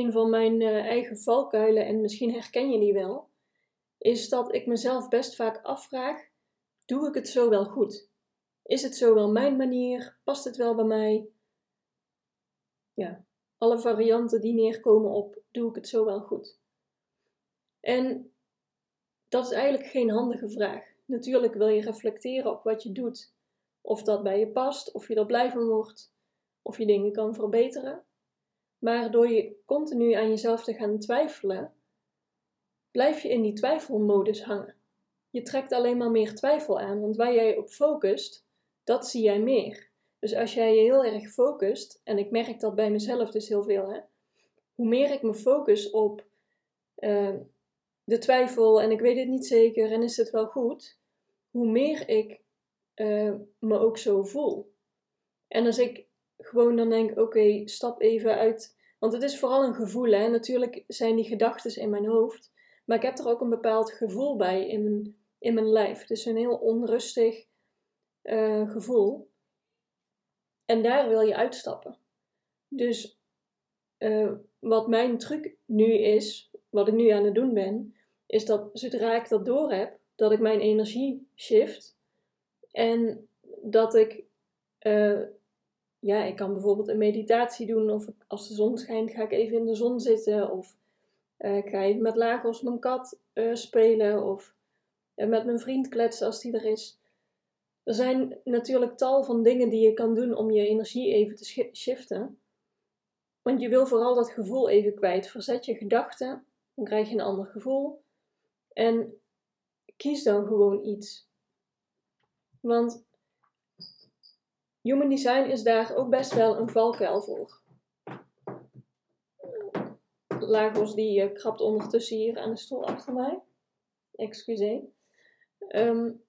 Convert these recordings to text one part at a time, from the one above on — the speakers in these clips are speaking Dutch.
Een van mijn uh, eigen valkuilen, en misschien herken je die wel, is dat ik mezelf best vaak afvraag: doe ik het zo wel goed? Is het zo wel mijn manier? Past het wel bij mij? Ja, alle varianten die neerkomen op: doe ik het zo wel goed? En dat is eigenlijk geen handige vraag. Natuurlijk wil je reflecteren op wat je doet, of dat bij je past, of je er blij van wordt, of je dingen kan verbeteren. Maar door je continu aan jezelf te gaan twijfelen, blijf je in die twijfelmodus hangen. Je trekt alleen maar meer twijfel aan, want waar jij op focust, dat zie jij meer. Dus als jij je heel erg focust, en ik merk dat bij mezelf dus heel veel, hè, hoe meer ik me focus op uh, de twijfel en ik weet het niet zeker en is het wel goed, hoe meer ik uh, me ook zo voel. En als ik gewoon dan denk, oké, stap even uit, want het is vooral een gevoel, hè. Natuurlijk zijn die gedachten in mijn hoofd, maar ik heb er ook een bepaald gevoel bij in mijn, in mijn lijf. Dus een heel onrustig uh, gevoel. En daar wil je uitstappen. Dus uh, wat mijn truc nu is, wat ik nu aan het doen ben, is dat zodra ik dat door heb, dat ik mijn energie shift. En dat ik, uh, ja, ik kan bijvoorbeeld een meditatie doen. Of als de zon schijnt, ga ik even in de zon zitten. Of uh, ik ga even met Lagos mijn kat uh, spelen. Of met mijn vriend kletsen als die er is. Er zijn natuurlijk tal van dingen die je kan doen om je energie even te shiften. Want je wil vooral dat gevoel even kwijt. Verzet je gedachten, dan krijg je een ander gevoel. En kies dan gewoon iets. Want human design is daar ook best wel een valkuil voor. Lagos die uh, krabt ondertussen hier aan de stoel achter mij. Excuseer. Um,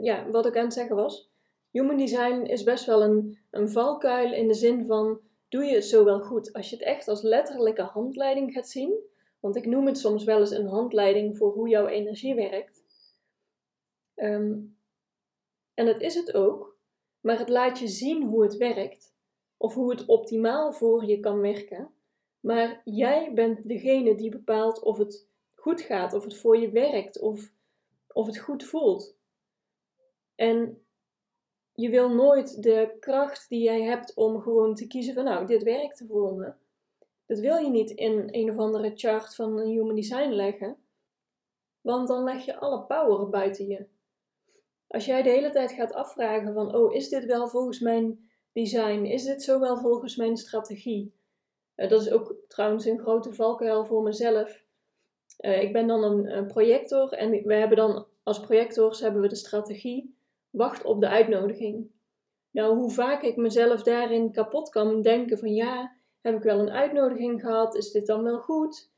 ja, wat ik aan het zeggen was. Human design is best wel een, een valkuil in de zin van: doe je het zo wel goed? Als je het echt als letterlijke handleiding gaat zien, want ik noem het soms wel eens een handleiding voor hoe jouw energie werkt. Um, en dat is het ook, maar het laat je zien hoe het werkt, of hoe het optimaal voor je kan werken. Maar jij bent degene die bepaalt of het goed gaat, of het voor je werkt, of, of het goed voelt. En je wil nooit de kracht die jij hebt om gewoon te kiezen van nou, dit werkt voor me. Dat wil je niet in een of andere chart van een human design leggen. Want dan leg je alle power buiten je. Als jij de hele tijd gaat afvragen van oh, is dit wel volgens mijn design? Is dit zo wel volgens mijn strategie? Uh, dat is ook trouwens een grote valkuil voor mezelf. Uh, ik ben dan een, projector en we hebben dan als projectors hebben we de strategie wacht op de uitnodiging. Nou, hoe vaak ik mezelf daarin kapot kan denken van ja, heb ik wel een uitnodiging gehad? Is dit dan wel goed?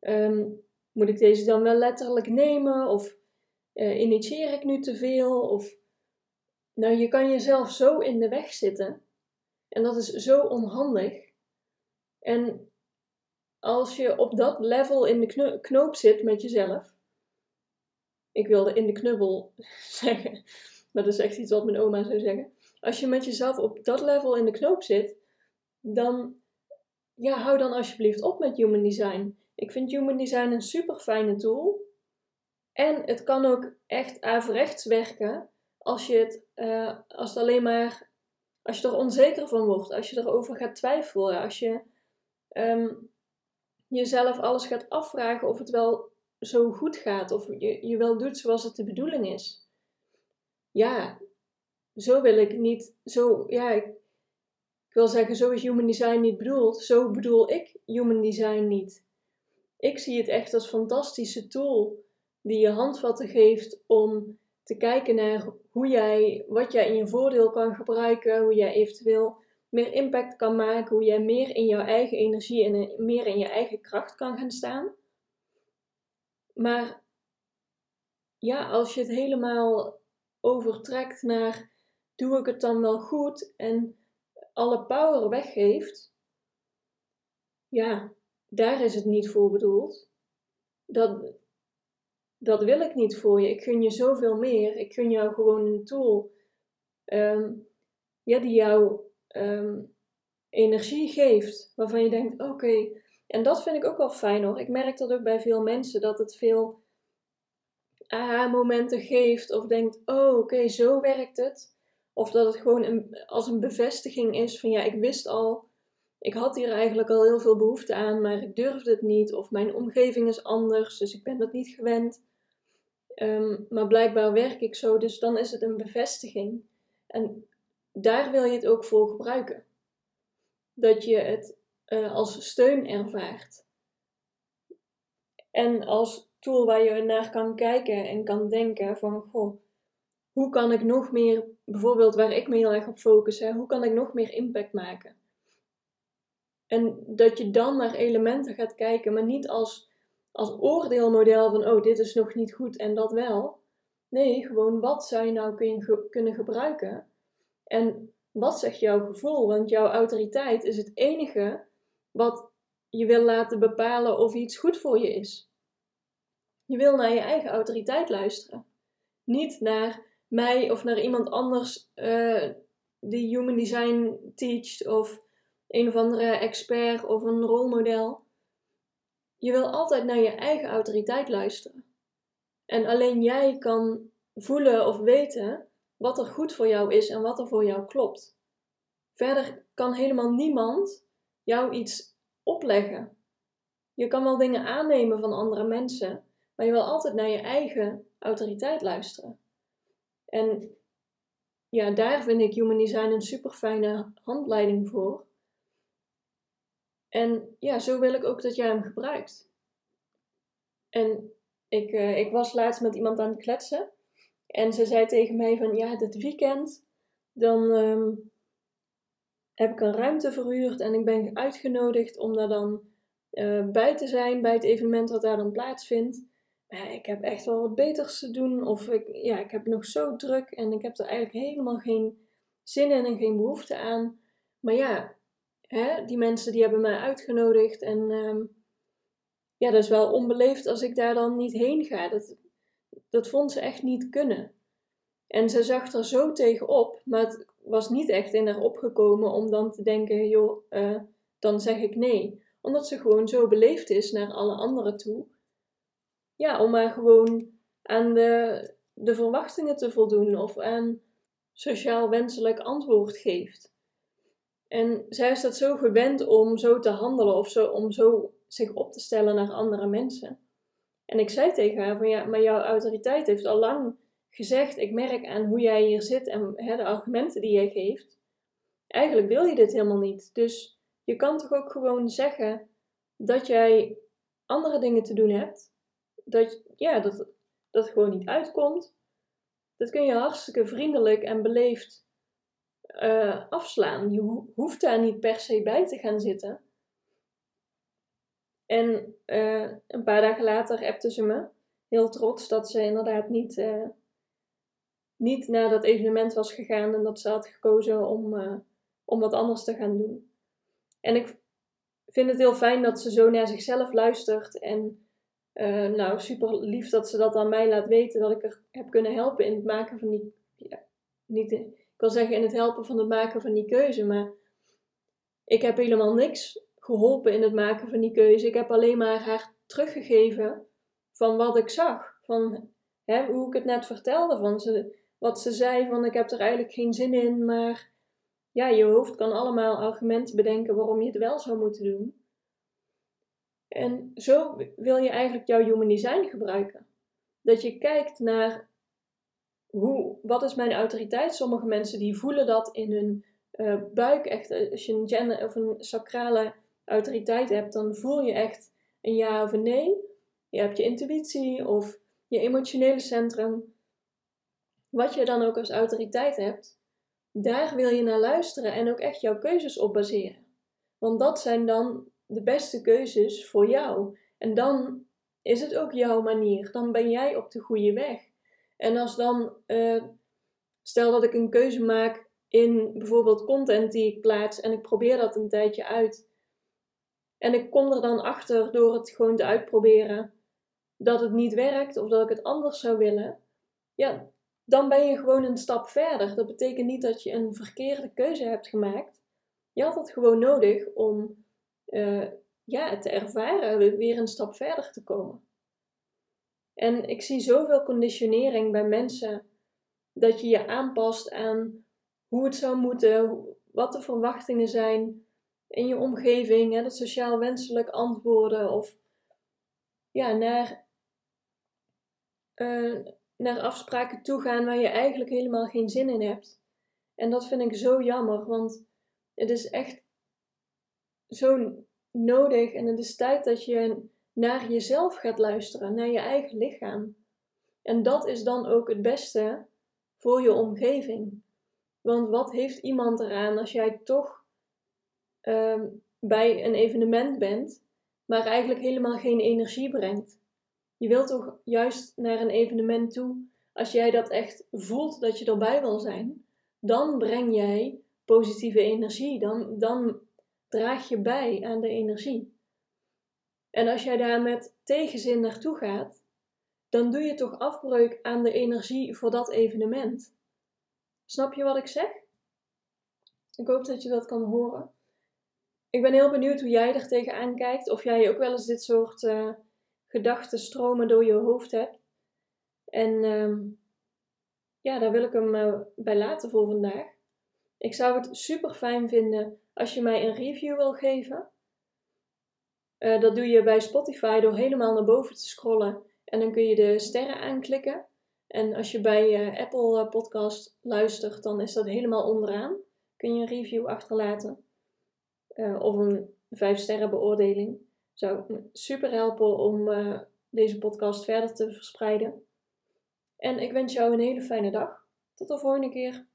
Um, moet ik deze dan wel letterlijk nemen? Of uh, initieer ik nu te veel? Of nou, je kan jezelf zo in de weg zitten. En dat is zo onhandig. En als je op dat level in de knoop zit met jezelf. Ik wilde in de knubbel zeggen. Maar dat is echt iets wat mijn oma zou zeggen. Als je met jezelf op dat level in de knoop zit, dan ja, hou dan alsjeblieft op met human design. Ik vind human design een super fijne tool. En het kan ook echt averechts werken als je het, uh, als het alleen maar, als je er onzeker van wordt, als je erover gaat twijfelen, als je um, jezelf alles gaat afvragen of het wel zo goed gaat, of je, je wel doet zoals het de bedoeling is ja, zo wil ik niet, zo, ja, ik, ik wil zeggen, zo is human design niet bedoeld. Zo bedoel ik human design niet. Ik zie het echt als fantastische tool die je handvatten geeft om te kijken naar hoe jij, wat jij in je voordeel kan gebruiken, hoe jij eventueel meer impact kan maken, hoe jij meer in jouw eigen energie en meer in je eigen kracht kan gaan staan. Maar ja, als je het helemaal overtrekt naar doe ik het dan wel goed en alle power weggeeft, ja, daar is het niet voor bedoeld. Dat, dat wil ik niet voor je. Ik gun je zoveel meer. Ik gun jou gewoon een tool ehm, ja, die jou ehm, energie geeft. Waarvan je denkt, oké. En dat vind ik ook wel fijn hoor. Ik merk dat ook bij veel mensen. Dat het veel aha-momenten geeft. Of denkt, oh oké, zo werkt het. Of dat het gewoon een, als een bevestiging is van ja, ik wist al, ik had hier eigenlijk al heel veel behoefte aan, maar ik durfde het niet. Of mijn omgeving is anders, dus ik ben dat niet gewend. Ehm, maar blijkbaar werk ik zo, dus dan is het een bevestiging. En daar wil je het ook voor gebruiken. Dat je het uh, als steun ervaart. En als tool waar je naar kan kijken en kan denken van, goh, hoe kan ik nog meer, bijvoorbeeld waar ik me heel erg op focus, hoe kan ik nog meer impact maken? En dat je dan naar elementen gaat kijken, maar niet als, als oordeelmodel van, oh, dit is nog niet goed en dat wel. Nee, gewoon wat zou je nou kun kunnen gebruiken? En wat zegt jouw gevoel? Want jouw autoriteit is het enige wat je wil laten bepalen of iets goed voor je is. Je wil naar je eigen autoriteit luisteren. Niet naar mij of naar iemand anders uh, die human design teacht of een of andere expert of een rolmodel. Je wil altijd naar je eigen autoriteit luisteren. En alleen jij kan voelen of weten wat er goed voor jou is en wat er voor jou klopt. Verder kan helemaal niemand jou iets opleggen. Je kan wel dingen aannemen van andere mensen, maar je wil altijd naar je eigen autoriteit luisteren. En ja, daar vind ik Human Design een super fijne handleiding voor. En ja, zo wil ik ook dat jij hem gebruikt. En ik, uh, ik was laatst met iemand aan het kletsen. En ze zei tegen mij van, ja, dit weekend, dan um, heb ik een ruimte verhuurd en ik ben uitgenodigd om daar dan uh, bij te zijn bij het evenement wat daar dan plaatsvindt ik heb echt wel wat beters te doen. Of ik, ja, ik heb nog zo druk en ik heb er eigenlijk helemaal geen zin in en geen behoefte aan. Maar ja, die mensen die hebben mij uitgenodigd. En um, ja, dat is wel onbeleefd als ik daar dan niet heen ga. Dat, dat vond ze echt niet kunnen. En ze zag er zo tegenop, maar het was niet echt in haar opgekomen om dan te denken, joh, uh, dan zeg ik nee. Omdat ze gewoon zo beleefd is naar alle anderen toe ja, om maar gewoon aan de, de verwachtingen te voldoen of aan sociaal wenselijk antwoord geeft. En zij is dat zo gewend om zo te handelen of zo, om zo zich op te stellen naar andere mensen. En ik zei tegen haar van ja, maar jouw autoriteit heeft al lang gezegd, ik merk aan hoe jij hier zit en hè, de argumenten die jij geeft. Eigenlijk wil je dit helemaal niet. Dus je kan toch ook gewoon zeggen dat jij andere dingen te doen hebt dat, ja, dat, dat gewoon niet uitkomt. Dat kun je hartstikke vriendelijk en beleefd uh, afslaan. Je hoeft daar niet per se bij te gaan zitten. En uh, een paar dagen later appte ze me, heel trots, dat ze inderdaad niet, uh, niet naar dat evenement was gegaan en dat ze had gekozen om, om wat anders te gaan doen. En ik vind het heel fijn dat ze zo naar zichzelf luistert en nou, super lief dat ze dat aan mij laat weten, dat ik er heb kunnen helpen in het maken van die, niet, wil zeggen in het helpen van het maken van die keuze, maar ik heb helemaal niks geholpen in het maken van die keuze. Ik heb alleen maar haar teruggegeven van wat ik zag, van hè, hoe ik het net vertelde, van ze, wat ze zei van ik heb er eigenlijk geen zin in, maar ja, je hoofd kan allemaal argumenten bedenken waarom je het wel zou moeten doen. En zo wil je eigenlijk jouw human design gebruiken. Dat je kijkt naar hoe, wat is mijn autoriteit. Sommige mensen die voelen dat in hun uh, buik. Echt, eh, als je een gender of een sacrale autoriteit hebt, dan voel je echt een ja of een nee. Je hebt je intuïtie of je emotionele centrum. wat je dan ook als autoriteit hebt, daar wil je naar luisteren en ook echt jouw keuzes op baseren. Want dat zijn dan de beste keuzes voor jou. En dan is het ook jouw manier. Dan ben jij op de goede weg. En als dan, uh, stel dat ik een keuze maak in bijvoorbeeld content die ik plaats en ik probeer dat een tijdje uit. En ik kom er dan achter door het gewoon te uitproberen dat het niet werkt of dat ik het anders zou willen. Ja, dan ben je gewoon een stap verder. Dat betekent niet dat je een verkeerde keuze hebt gemaakt. Je had het gewoon nodig om uh, ja, het te ervaren, weer een stap verder te komen. En ik zie zoveel conditionering bij mensen dat je je aanpast aan hoe het zou moeten, wat de verwachtingen zijn in je omgeving, hè, dat sociaal wenselijk antwoorden of ja, naar, uh, naar afspraken toe gaan waar je eigenlijk helemaal geen zin in hebt. En dat vind ik zo jammer, want het is echt zo nodig en het is tijd dat je naar jezelf gaat luisteren, naar je eigen lichaam. En dat is dan ook het beste voor je omgeving. Want wat heeft iemand eraan als jij toch uh, bij een evenement bent, maar eigenlijk helemaal geen energie brengt? Je wilt toch juist naar een evenement toe, als jij dat echt voelt dat je erbij wil zijn, dan breng jij positieve energie. Dan, dan draag je bij aan de energie. En als jij daar met tegenzin naartoe gaat, dan doe je toch afbreuk aan de energie voor dat evenement. Snap je wat ik zeg? Ik hoop dat je dat kan horen. Ik ben heel benieuwd hoe jij er tegenaan kijkt. Of jij ook wel eens dit soort uh, gedachten stromen door je hoofd hebt. En uh, ja, daar wil ik hem uh, bij laten voor vandaag. Ik zou het super fijn vinden als je mij een review wil geven. Uh, dat doe je bij Spotify door helemaal naar boven te scrollen en dan kun je de sterren aanklikken. En als je bij uh, Apple eh, Podcast luistert, dan is dat helemaal onderaan. Kun je een review achterlaten. Uh, of een 5 sterren beoordeling. Zou super helpen om deze podcast verder te verspreiden. En ik wens jou een hele fijne dag. Tot de volgende keer.